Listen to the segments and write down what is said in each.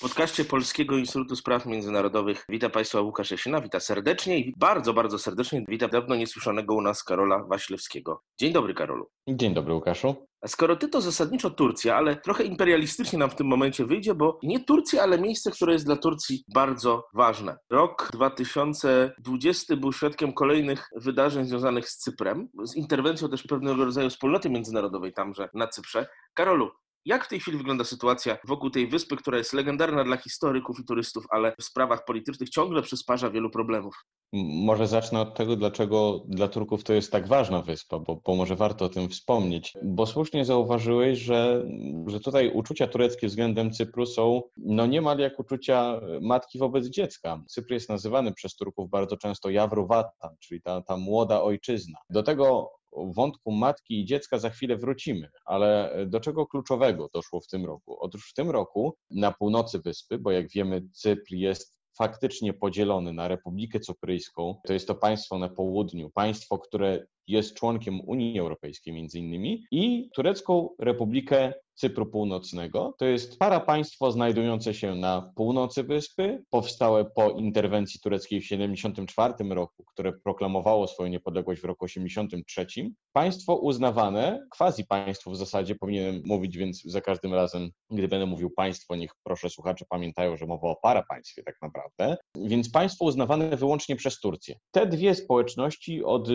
Podcaście Polskiego Instytutu Spraw Międzynarodowych witam Państwa Łukasz Jasina, witam serdecznie i bardzo, bardzo serdecznie witam dawno niesłyszanego u nas Karola Waślewskiego. Dzień dobry Karolu. Dzień dobry Łukaszu. A skoro ty to zasadniczo Turcja, ale trochę imperialistycznie nam w tym momencie wyjdzie, bo nie Turcja, ale miejsce, które jest dla Turcji bardzo ważne. Rok 2020 był świadkiem kolejnych wydarzeń związanych z Cyprem, z interwencją też pewnego rodzaju wspólnoty międzynarodowej tamże na Cyprze. Karolu, jak w tej chwili wygląda sytuacja wokół tej wyspy, która jest legendarna dla historyków i turystów, ale w sprawach politycznych ciągle przysparza wielu problemów? Może zacznę od tego, dlaczego dla Turków to jest tak ważna wyspa, bo, bo może warto o tym wspomnieć. Bo słusznie zauważyłeś, że, że tutaj uczucia tureckie względem Cypru są no niemal jak uczucia matki wobec dziecka. Cypr jest nazywany przez Turków bardzo często Jawruwatan, czyli ta, ta młoda ojczyzna. Do tego wątku matki i dziecka za chwilę wrócimy, ale do czego kluczowego doszło w tym roku? Otóż w tym roku na północy wyspy, bo jak wiemy, Cypr jest faktycznie podzielony na Republikę Cypryjską, to jest to państwo na południu, państwo, które jest członkiem Unii Europejskiej między innymi i Turecką Republikę Cypru Północnego. To jest parapaństwo znajdujące się na północy wyspy, powstałe po interwencji tureckiej w 1974 roku, które proklamowało swoją niepodległość w roku 1983. Państwo uznawane, quasi państwo w zasadzie, powinienem mówić więc za każdym razem, gdy będę mówił państwo, niech proszę słuchacze pamiętają, że mowa o parapaństwie tak naprawdę. Więc państwo uznawane wyłącznie przez Turcję. Te dwie społeczności od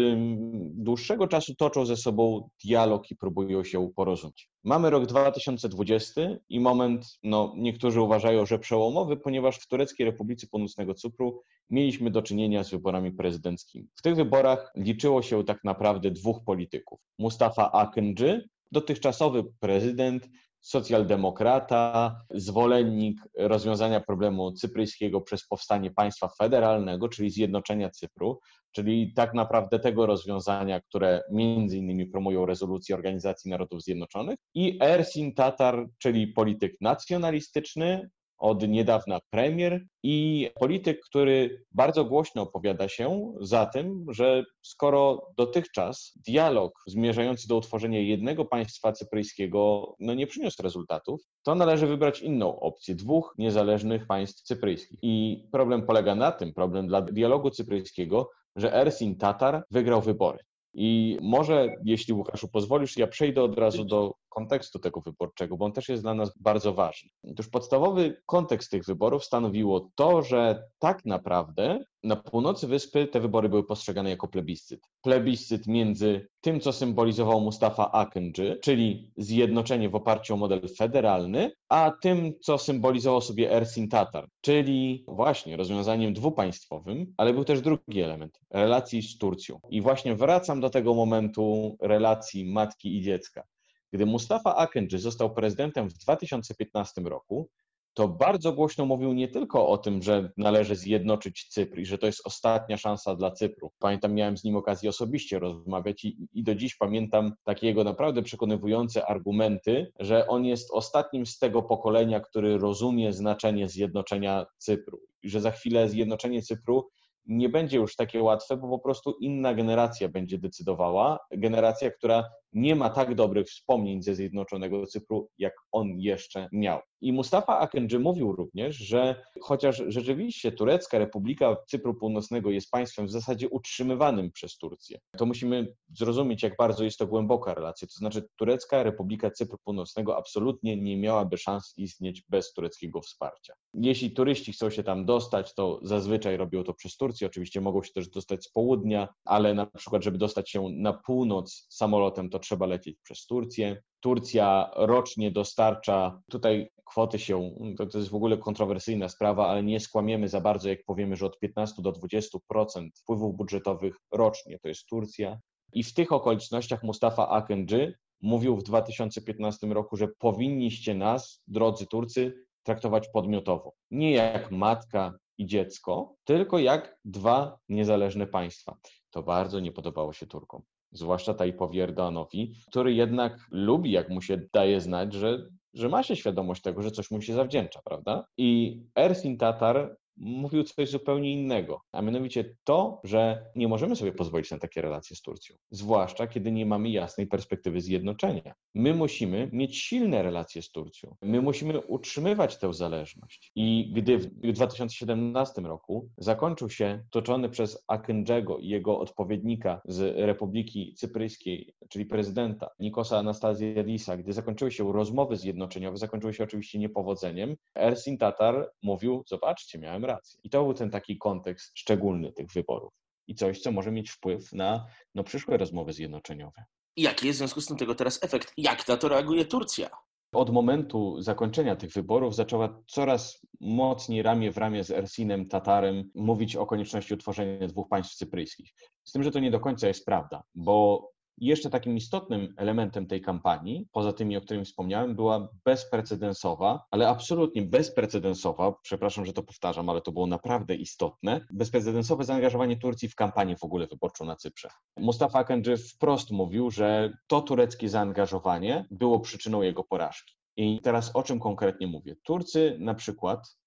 dłuższego czasu toczą ze sobą dialog i próbują się porozumieć. Mamy rok 2020 i moment, no niektórzy uważają, że przełomowy, ponieważ w Tureckiej Republice Północnego Cypru mieliśmy do czynienia z wyborami prezydenckimi. W tych wyborach liczyło się tak naprawdę dwóch polityków. Mustafa Akıncı, dotychczasowy prezydent, socjaldemokrata, zwolennik rozwiązania problemu cypryjskiego przez powstanie państwa federalnego, czyli zjednoczenia Cypru, czyli tak naprawdę tego rozwiązania, które między innymi promują rezolucje Organizacji Narodów Zjednoczonych, i Ersin Tatar, czyli polityk nacjonalistyczny, od niedawna premier i polityk, który bardzo głośno opowiada się za tym, że skoro dotychczas dialog zmierzający do utworzenia jednego państwa cypryjskiego no nie przyniósł rezultatów, to należy wybrać inną opcję dwóch niezależnych państw cypryjskich. I problem polega na tym, problem dla dialogu cypryjskiego, że Ersin Tatar wygrał wybory. I może, jeśli Łukaszu pozwolisz, ja przejdę od razu do kontekstu tego wyborczego, bo on też jest dla nas bardzo ważny. Otóż podstawowy kontekst tych wyborów stanowiło to, że tak naprawdę na północy wyspy te wybory były postrzegane jako plebiscyt. Plebiscyt między tym, co symbolizował Mustafa Akıncı, czyli zjednoczenie w oparciu o model federalny, a tym, co symbolizował sobie Ersin Tatar, czyli właśnie rozwiązaniem dwupaństwowym, ale był też drugi element relacji z Turcją. I właśnie wracam do tego momentu relacji matki i dziecka. Gdy Mustafa Akıncı został prezydentem w 2015 roku, to bardzo głośno mówił nie tylko o tym, że należy zjednoczyć Cypr i że to jest ostatnia szansa dla Cypru. Pamiętam, miałem z nim okazję osobiście rozmawiać i, i do dziś pamiętam takie jego naprawdę przekonywujące argumenty, że on jest ostatnim z tego pokolenia, który rozumie znaczenie zjednoczenia Cypru i że za chwilę zjednoczenie Cypru nie będzie już takie łatwe, bo po prostu inna generacja będzie decydowała. Generacja, która nie ma tak dobrych wspomnień ze Zjednoczonego Cypru, jak on jeszcze miał. I Mustafa Akıncı mówił również, że chociaż rzeczywiście Turecka Republika Cypru Północnego jest państwem w zasadzie utrzymywanym przez Turcję, to musimy zrozumieć, jak bardzo jest to głęboka relacja. To znaczy, Turecka Republika Cypru Północnego absolutnie nie miałaby szans istnieć bez tureckiego wsparcia. Jeśli turyści chcą się tam dostać, to zazwyczaj robią to przez Turcję. Oczywiście mogą się też dostać z południa, ale na przykład, żeby dostać się na północ samolotem, to trzeba lecieć przez Turcję. Turcja rocznie dostarcza, tutaj kwoty się, to, to jest w ogóle kontrowersyjna sprawa, ale nie skłamiemy za bardzo, jak powiemy, że od 15 do 20% wpływów budżetowych rocznie to jest Turcja. I w tych okolicznościach Mustafa Akıncı mówił w 2015 roku, że powinniście nas, drodzy Turcy, traktować podmiotowo. Nie jak matka i dziecko, tylko jak dwa niezależne państwa. To bardzo nie podobało się Turkom zwłaszcza Tajpowi Erdoganowi, który jednak lubi, jak mu się daje znać, że, że ma się świadomość tego, że coś mu się zawdzięcza, prawda? I Ersin Tatar mówił coś zupełnie innego, a mianowicie to, że nie możemy sobie pozwolić na takie relacje z Turcją, zwłaszcza kiedy nie mamy jasnej perspektywy zjednoczenia. My musimy mieć silne relacje z Turcją. My musimy utrzymywać tę zależność. I gdy w 2017 roku zakończył się toczony przez Akędzego i jego odpowiednika z Republiki Cypryjskiej, czyli prezydenta Nikosa Anastazjadisa, gdy zakończyły się rozmowy zjednoczeniowe, zakończyły się oczywiście niepowodzeniem, Ersin Tatar mówił, zobaczcie, miałem rację. I to był ten taki kontekst szczególny tych wyborów. I coś, co może mieć wpływ na no, przyszłe rozmowy zjednoczeniowe. Jaki jest w związku z tym tego teraz efekt? Jak na to reaguje Turcja? Od momentu zakończenia tych wyborów zaczęła coraz mocniej ramię w ramię z Ersinem Tatarem mówić o konieczności utworzenia dwóch państw cypryjskich. Z tym, że to nie do końca jest prawda, bo jeszcze takim istotnym elementem tej kampanii, poza tymi, o których wspomniałem, była bezprecedensowa, ale absolutnie bezprecedensowa, przepraszam, że to powtarzam, ale to było naprawdę istotne, bezprecedensowe zaangażowanie Turcji w kampanię w ogóle wyborczą na Cyprze. Mustafa Akandży wprost mówił, że to tureckie zaangażowanie było przyczyną jego porażki. I teraz o czym konkretnie mówię? Turcy na przykład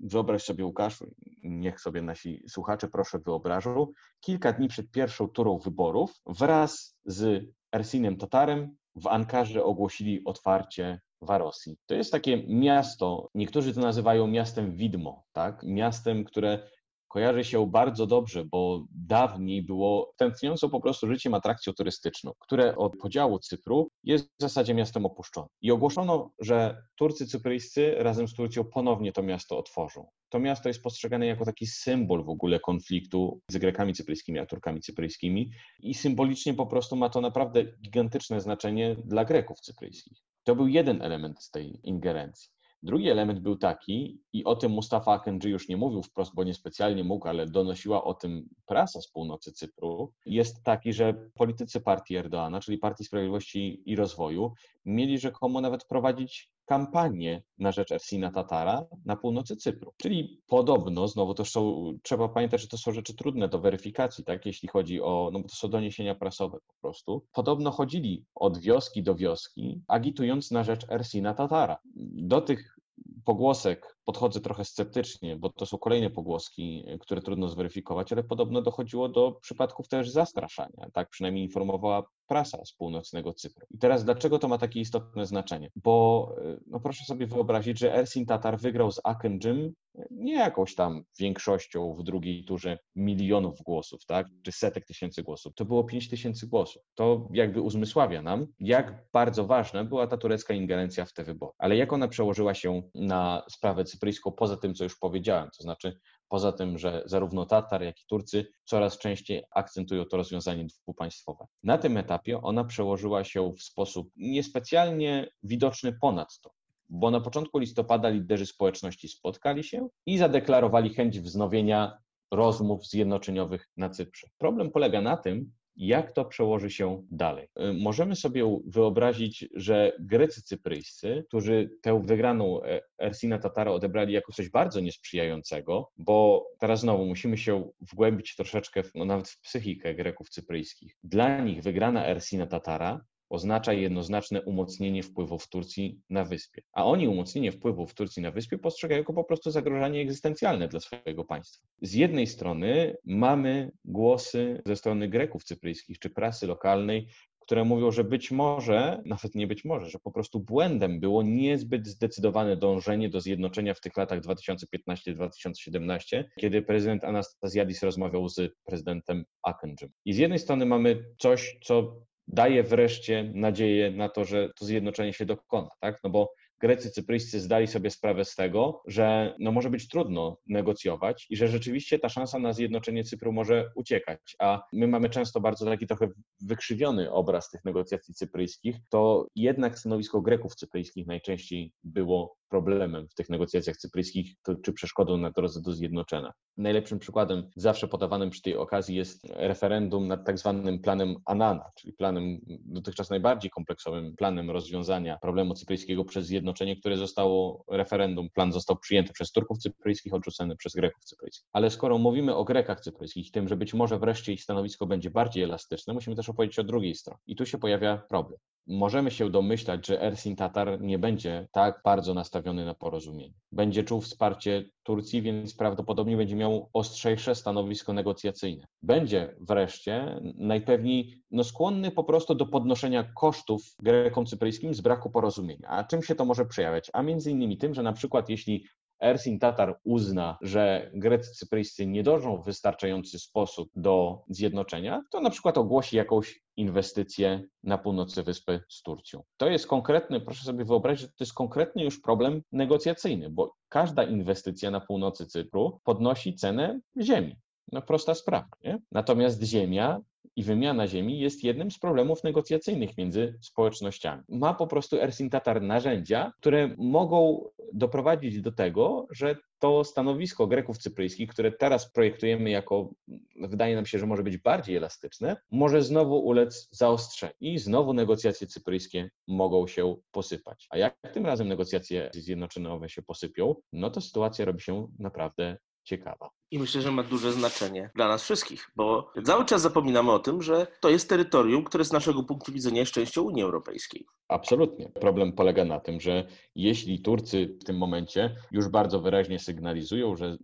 Wyobraź sobie, Łukasz, niech sobie nasi słuchacze proszę wyobrażą, kilka dni przed pierwszą turą wyborów wraz z Ersinem Tatarem w Ankarze ogłosili otwarcie Warosji. To jest takie miasto, niektórzy to nazywają miastem widmo, tak? Miastem, które kojarzy się bardzo dobrze, bo dawniej było tętniącą po prostu życiem atrakcją turystyczną, które od podziału Cypru jest w zasadzie miastem opuszczonym. I ogłoszono, że Turcy cypryjscy razem z Turcją ponownie to miasto otworzą. To miasto jest postrzegane jako taki symbol w ogóle konfliktu z Grekami cypryjskimi a Turkami cypryjskimi i symbolicznie po prostu ma to naprawdę gigantyczne znaczenie dla Greków cypryjskich. To był jeden element z tej ingerencji. Drugi element był taki, i o tym Mustafa Akendży już nie mówił wprost, bo niespecjalnie mógł, ale donosiła o tym prasa z północy Cypru, jest taki, że politycy partii Erdoana, czyli Partii Sprawiedliwości i Rozwoju, mieli rzekomo nawet prowadzić kampanię na rzecz Ersina Tatara na północy Cypru. Czyli podobno, znowu to są, trzeba pamiętać, że to są rzeczy trudne do weryfikacji, tak, jeśli chodzi o, no bo to są doniesienia prasowe po prostu. Podobno chodzili od wioski do wioski, agitując na rzecz Ersina Tatara. Do tych pogłosek podchodzę trochę sceptycznie, bo to są kolejne pogłoski, które trudno zweryfikować, ale podobno dochodziło do przypadków też zastraszania. Tak przynajmniej informowała prasa z północnego Cypru. I teraz dlaczego to ma takie istotne znaczenie? Bo no proszę sobie wyobrazić, że Ersin Tatar wygrał z Akędzym nie jakąś tam większością w drugiej turze milionów głosów, tak, czy setek tysięcy głosów. To było pięć tysięcy głosów. To jakby uzmysławia nam, jak bardzo ważna była ta turecka ingerencja w te wybory. Ale jak ona przełożyła się na sprawę cypryjską, poza tym, co już powiedziałem, to znaczy poza tym, że zarówno Tatar, jak i Turcy coraz częściej akcentują to rozwiązanie dwupaństwowe. Na tym etapie ona przełożyła się w sposób niespecjalnie widoczny ponadto bo na początku listopada liderzy społeczności spotkali się i zadeklarowali chęć wznowienia rozmów zjednoczeniowych na Cyprze. Problem polega na tym, jak to przełoży się dalej. Y, możemy sobie wyobrazić, że Grecy cypryjscy, którzy tę wygraną e, Ersina Tatara odebrali jako coś bardzo niesprzyjającego, bo teraz znowu musimy się wgłębić troszeczkę no nawet w psychikę Greków cypryjskich. Dla nich wygrana Ersina Tatara oznacza jednoznaczne umocnienie wpływów Turcji na wyspie. A oni umocnienie wpływów Turcji na wyspie postrzegają jako po prostu zagrożenie egzystencjalne dla swojego państwa. Z jednej strony mamy głosy ze strony Greków cypryjskich czy prasy lokalnej, które mówią, że być może, nawet nie być może, że po prostu błędem było niezbyt zdecydowane dążenie do zjednoczenia w tych latach 2015-2017, kiedy prezydent Anastazjadis rozmawiał z prezydentem Akędzym. I z jednej strony mamy coś, co daje wreszcie nadzieję na to, że to zjednoczenie się dokona, tak? No bo Grecy cypryjscy zdali sobie sprawę z tego, że no może być trudno negocjować i że rzeczywiście ta szansa na zjednoczenie Cypru może uciekać. A my mamy często bardzo taki trochę wykrzywiony obraz tych negocjacji cypryjskich, to jednak stanowisko Greków cypryjskich najczęściej było problemem w tych negocjacjach cypryjskich, to, czy przeszkodą na drodze do zjednoczenia. Najlepszym przykładem, zawsze podawanym przy tej okazji, jest referendum nad tak zwanym planem Anana, czyli planem dotychczas najbardziej kompleksowym planem rozwiązania problemu cypryjskiego przez zjednoczenie, które zostało referendum, plan został przyjęty przez Turków cypryjskich, odrzucony przez Greków cypryjskich. Ale skoro mówimy o Grekach cypryjskich, tym, że być może wreszcie ich stanowisko będzie bardziej elastyczne, musimy też opowiedzieć o drugiej stronie. I tu się pojawia problem. Możemy się domyślać, że Ersin Tatar nie będzie tak bardzo nastawiony na porozumienie. Będzie czuł wsparcie Turcji, więc prawdopodobnie będzie miał ostrzejsze stanowisko negocjacyjne. Będzie wreszcie najpewniej no, skłonny po prostu do podnoszenia kosztów Grekom cypryjskim z braku porozumienia. A czym się to może przejawiać? A między innymi tym, że na przykład jeśli Ersin Tatar uzna, że Grecy cypryjscy nie dążą w wystarczający sposób do zjednoczenia, to na przykład ogłosi jakąś inwestycje na północy wyspy z Turcją. To jest konkretny, proszę sobie wyobrazić, że to jest konkretny już problem negocjacyjny, bo każda inwestycja na północy Cypru podnosi cenę ziemi. No prosta sprawa. Nie? Natomiast ziemia i wymiana ziemi jest jednym z problemów negocjacyjnych między społecznościami. Ma po prostu Ersin Tatar narzędzia, które mogą doprowadzić do tego, że to stanowisko Greków cypryjskich, które teraz projektujemy jako, wydaje nam się, że może być bardziej elastyczne, może znowu ulec zaostrzeniu i znowu negocjacje cypryjskie mogą się posypać. A jak tym razem negocjacje zjednoczone się posypią, no to sytuacja robi się naprawdę ciekawa. I myślę, że ma duże znaczenie dla nas wszystkich, bo cały czas zapominamy o tym, że to jest terytorium, które z naszego punktu widzenia jest częścią Unii Europejskiej. Absolutnie. Problem polega na tym, że jeśli Turcy w tym momencie już bardzo wyraźnie sygnalizują, że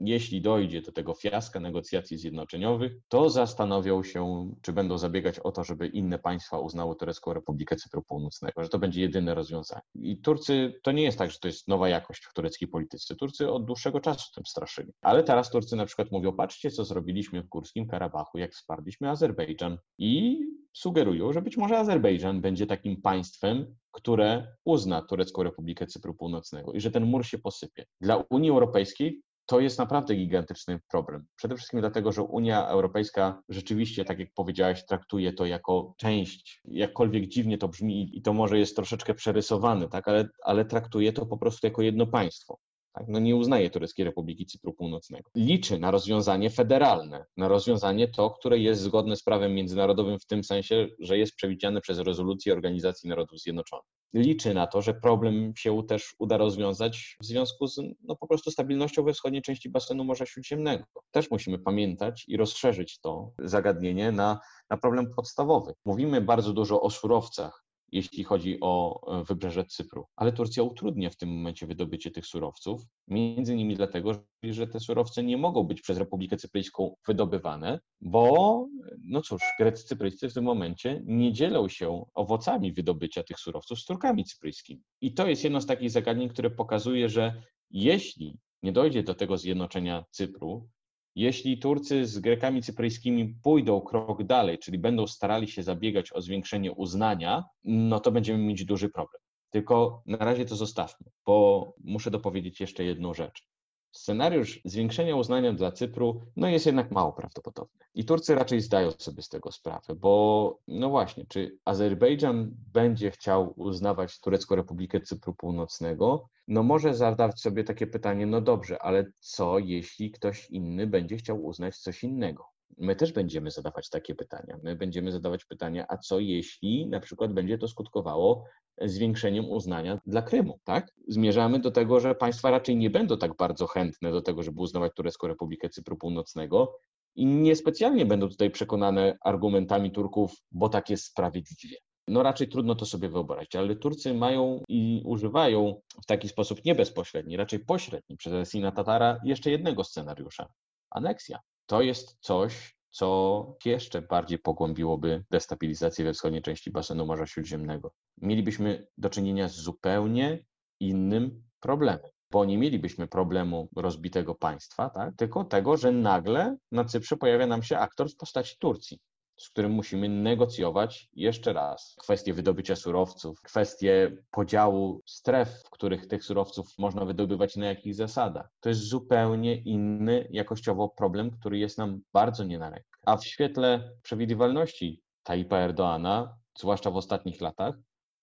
jeśli dojdzie do tego fiaska negocjacji zjednoczeniowych, to zastanowią się, czy będą zabiegać o to, żeby inne państwa uznały Turecką Republikę Cypru Północnego, że to będzie jedyne rozwiązanie. I Turcy, to nie jest tak, że to jest nowa jakość w tureckiej polityce. Turcy od dłuższego czasu tym straszyli. Ale teraz Turcy na przykład mówią, patrzcie, co zrobiliśmy w Górskim Karabachu, jak wsparliśmy Azerbejdżan. I sugerują, że być może Azerbejdżan będzie takim państwem, które uzna Turecką Republikę Cypru Północnego i że ten mur się posypie. Dla Unii Europejskiej to jest naprawdę gigantyczny problem. Przede wszystkim dlatego, że Unia Europejska rzeczywiście, tak jak powiedziałaś, traktuje to jako część, jakkolwiek dziwnie to brzmi i to może jest troszeczkę przerysowane, tak? ale, ale traktuje to po prostu jako jedno państwo. Tak? No nie uznaje Tureckiej Republiki Cypru Północnego. Liczy na rozwiązanie federalne, na rozwiązanie to, które jest zgodne z prawem międzynarodowym w tym sensie, że jest przewidziane przez rezolucję Organizacji Narodów Zjednoczonych. Liczy na to, że problem się też uda rozwiązać w związku z no, po prostu stabilnością we wschodniej części basenu Morza Śródziemnego. Też musimy pamiętać i rozszerzyć to zagadnienie na, na problem podstawowy. Mówimy bardzo dużo o surowcach, jeśli chodzi o e, wybrzeże Cypru. Ale Turcja utrudnia w tym momencie wydobycie tych surowców, między innymi dlatego, że te surowce nie mogą być przez Republikę Cypryjską wydobywane, bo, no cóż, Grecy Cypryjscy w tym momencie nie dzielą się owocami wydobycia tych surowców z Turkami cypryjskimi. I to jest jedno z takich zagadnień, które pokazuje, że jeśli nie dojdzie do tego zjednoczenia Cypru, jeśli Turcy z Grekami cypryjskimi pójdą krok dalej, czyli będą starali się zabiegać o zwiększenie uznania, no to będziemy mieć duży problem. Tylko na razie to zostawmy, bo muszę dopowiedzieć jeszcze jedną rzecz scenariusz zwiększenia uznania dla Cypru no jest jednak mało prawdopodobny. I Turcy raczej zdają sobie z tego sprawę, bo no właśnie, czy Azerbejdżan będzie chciał uznawać Turecką Republikę Cypru Północnego? No może zadać sobie takie pytanie, no dobrze, ale co jeśli ktoś inny będzie chciał uznać coś innego? My też będziemy zadawać takie pytania. My będziemy zadawać pytania, a co jeśli na przykład będzie to skutkowało zwiększeniem uznania dla Krymu, tak? Zmierzamy do tego, że państwa raczej nie będą tak bardzo chętne do tego, żeby uznawać Turecką Republikę Cypru Północnego i niespecjalnie będą tutaj przekonane argumentami Turków, bo tak jest sprawiedliwie. No raczej trudno to sobie wyobrazić, ale Turcy mają i używają w taki sposób nie bezpośredni, raczej pośredni przez Esina Tatara jeszcze jednego scenariusza. Aneksja. To jest coś, co jeszcze bardziej pogłębiłoby destabilizację we wschodniej części basenu Morza Śródziemnego. Mielibyśmy do czynienia z zupełnie innym problemem, bo nie mielibyśmy problemu rozbitego państwa, tak? tylko tego, że nagle na Cyprze pojawia nam się aktor w postaci Turcji z którym musimy negocjować jeszcze raz. Kwestie wydobycia surowców, kwestie podziału stref, w których tych surowców można wydobywać na jakich zasadach. To jest zupełnie inny jakościowo problem, który jest nam bardzo nie na rękę. A w świetle przewidywalności Taipa Erdoana, zwłaszcza w ostatnich latach,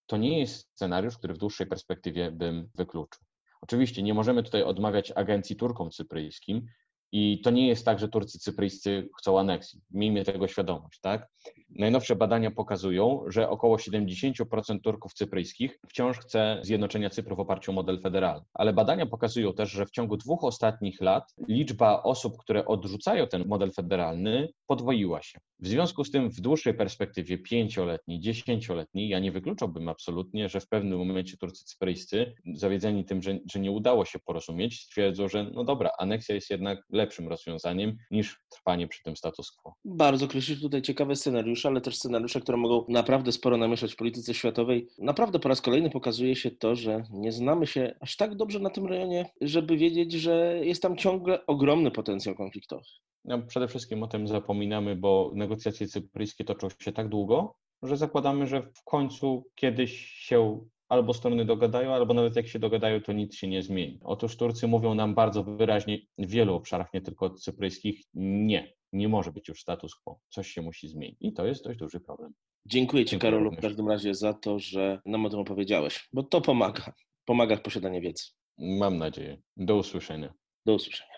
to nie jest scenariusz, który w dłuższej perspektywie bym wykluczył. Oczywiście nie możemy tutaj odmawiać agencji Turkom cypryjskim, i to nie jest tak, że Turcy cypryjscy chcą aneksji. Miejmy tego świadomość, tak? Najnowsze badania pokazują, że około 70% Turków cypryjskich wciąż chce zjednoczenia Cypru w oparciu o model federalny. Ale badania pokazują też, że w ciągu dwóch ostatnich lat liczba osób, które odrzucają ten model federalny, podwoiła się. W związku z tym w dłuższej perspektywie, pięcioletniej, dziesięcioletniej, ja nie wykluczałbym absolutnie, że w pewnym momencie Turcy cypryjscy, zawiedzeni tym, że, że nie udało się porozumieć, stwierdzą, że no dobra, aneksja jest jednak lepszym rozwiązaniem niż trwanie przy tym status quo. Bardzo kreślisz tutaj ciekawe scenariusze, ale też scenariusze, które mogą naprawdę sporo namieszać w polityce światowej. Naprawdę po raz kolejny pokazuje się to, że nie znamy się aż tak dobrze na tym rejonie, żeby wiedzieć, że jest tam ciągle ogromny potencjał konfliktowy. No, przede wszystkim o tym zapominamy, bo negocjacje cypryjskie toczą się tak długo, że zakładamy, że w końcu kiedyś się albo strony dogadają, albo nawet jak się dogadają, to nic się nie zmieni. Otóż Turcy mówią nam bardzo wyraźnie w wielu obszarach, nie tylko cypryjskich, nie, nie może być już status quo, coś się musi zmienić. I to jest dość duży problem. Dziękuję Ci, Dziękuję Karolu, w każdym razie za to, że nam o tym opowiedziałeś, bo to pomaga. Pomaga w posiadaniu wiedzy. Mam nadzieję. Do usłyszenia. Do usłyszenia.